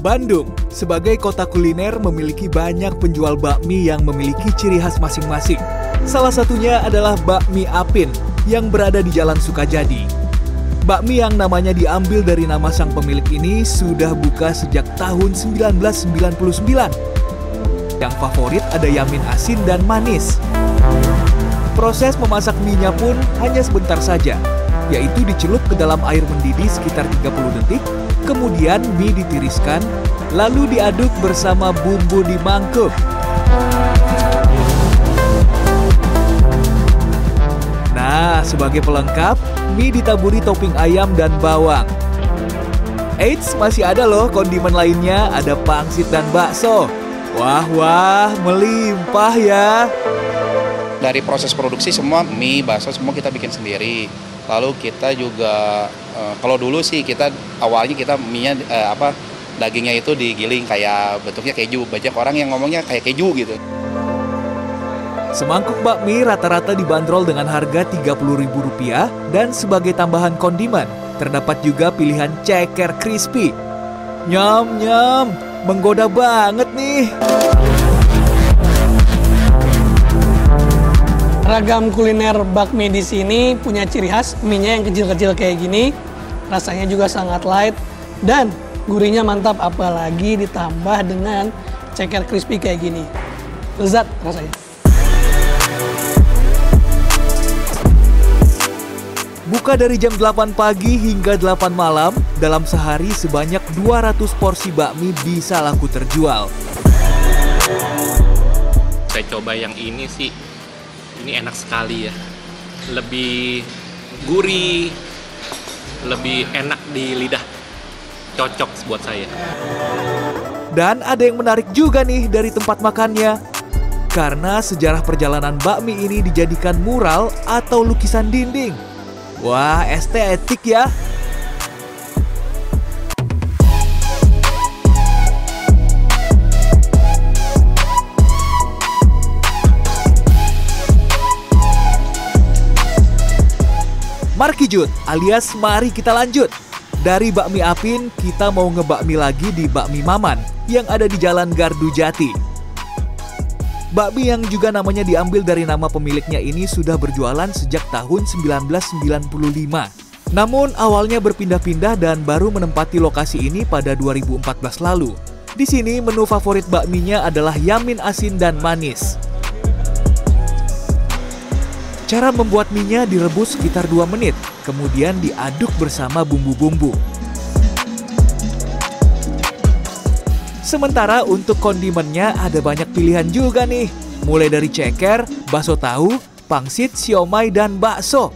Bandung, sebagai kota kuliner memiliki banyak penjual bakmi yang memiliki ciri khas masing-masing. Salah satunya adalah bakmi Apin yang berada di Jalan Sukajadi. Bakmi yang namanya diambil dari nama sang pemilik ini sudah buka sejak tahun 1999. Yang favorit ada yamin asin dan manis. Proses memasak mie-nya pun hanya sebentar saja, yaitu dicelup ke dalam air mendidih sekitar 30 detik, kemudian mie ditiriskan, lalu diaduk bersama bumbu di mangkuk. Nah, sebagai pelengkap, mie ditaburi topping ayam dan bawang. Eits, masih ada loh kondimen lainnya, ada pangsit dan bakso. Wah, wah, melimpah ya. Dari proses produksi semua mie, bakso semua kita bikin sendiri. Lalu kita juga eh, kalau dulu sih kita awalnya kita mie-nya eh, apa dagingnya itu digiling kayak bentuknya keju. Banyak orang yang ngomongnya kayak keju gitu. Semangkuk bakmi rata-rata dibanderol dengan harga Rp30.000 dan sebagai tambahan kondimen, terdapat juga pilihan ceker crispy. Nyam nyam, menggoda banget nih. Ragam kuliner bakmi di sini punya ciri khas mie-nya yang kecil-kecil kayak gini. Rasanya juga sangat light dan gurihnya mantap apalagi ditambah dengan ceker crispy kayak gini. Lezat rasanya. Buka dari jam 8 pagi hingga 8 malam, dalam sehari sebanyak 200 porsi bakmi bisa laku terjual. Saya coba yang ini sih, ini enak sekali ya. Lebih gurih, lebih enak di lidah. Cocok buat saya. Dan ada yang menarik juga nih dari tempat makannya. Karena sejarah perjalanan bakmi ini dijadikan mural atau lukisan dinding. Wah, estetik ya. Markijut alias mari kita lanjut. Dari bakmi Apin, kita mau ngebakmi lagi di Bakmi Maman yang ada di Jalan Gardu Jati. Bakmi yang juga namanya diambil dari nama pemiliknya ini sudah berjualan sejak tahun 1995. Namun awalnya berpindah-pindah dan baru menempati lokasi ini pada 2014 lalu. Di sini menu favorit bakminya adalah yamin asin dan manis. Cara membuat mie-nya direbus sekitar 2 menit, kemudian diaduk bersama bumbu-bumbu. Sementara untuk kondimennya ada banyak pilihan juga nih, mulai dari ceker, bakso tahu, pangsit, siomay, dan bakso.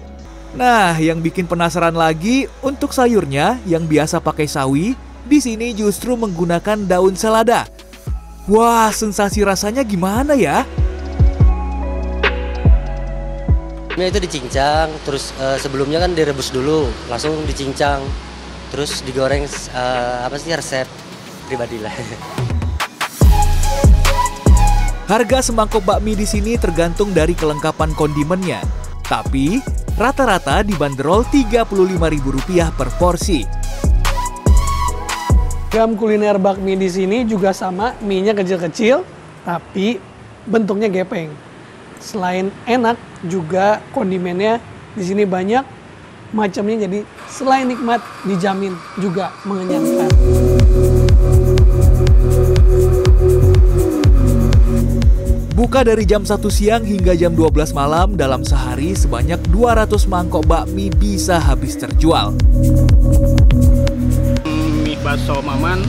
Nah, yang bikin penasaran lagi untuk sayurnya yang biasa pakai sawi, di sini justru menggunakan daun selada. Wah, sensasi rasanya gimana ya? Mie itu dicincang, terus eh, sebelumnya kan direbus dulu, langsung dicincang, terus digoreng eh, apa sih resep pribadi lah. Harga semangkok bakmi di sini tergantung dari kelengkapan kondimennya. Tapi rata-rata dibanderol Rp35.000 per porsi. Ragam kuliner bakmi di sini juga sama, mie-nya kecil-kecil, tapi bentuknya gepeng. Selain enak, juga kondimennya di sini banyak, macamnya jadi selain nikmat dijamin juga mengenyangkan. Buka dari jam 1 siang hingga jam 12 malam dalam sehari sebanyak 200 mangkok bakmi bisa habis terjual. mie bakso Maman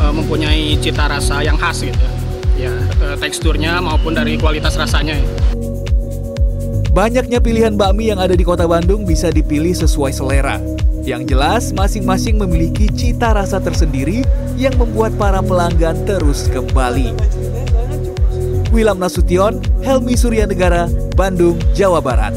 eh, mempunyai cita rasa yang khas gitu. Ya, eh, teksturnya maupun dari kualitas rasanya. Banyaknya pilihan bakmi yang ada di kota Bandung bisa dipilih sesuai selera. Yang jelas, masing-masing memiliki cita rasa tersendiri yang membuat para pelanggan terus kembali. Wilam Nasution, Helmi Suryanegara, Bandung, Jawa Barat.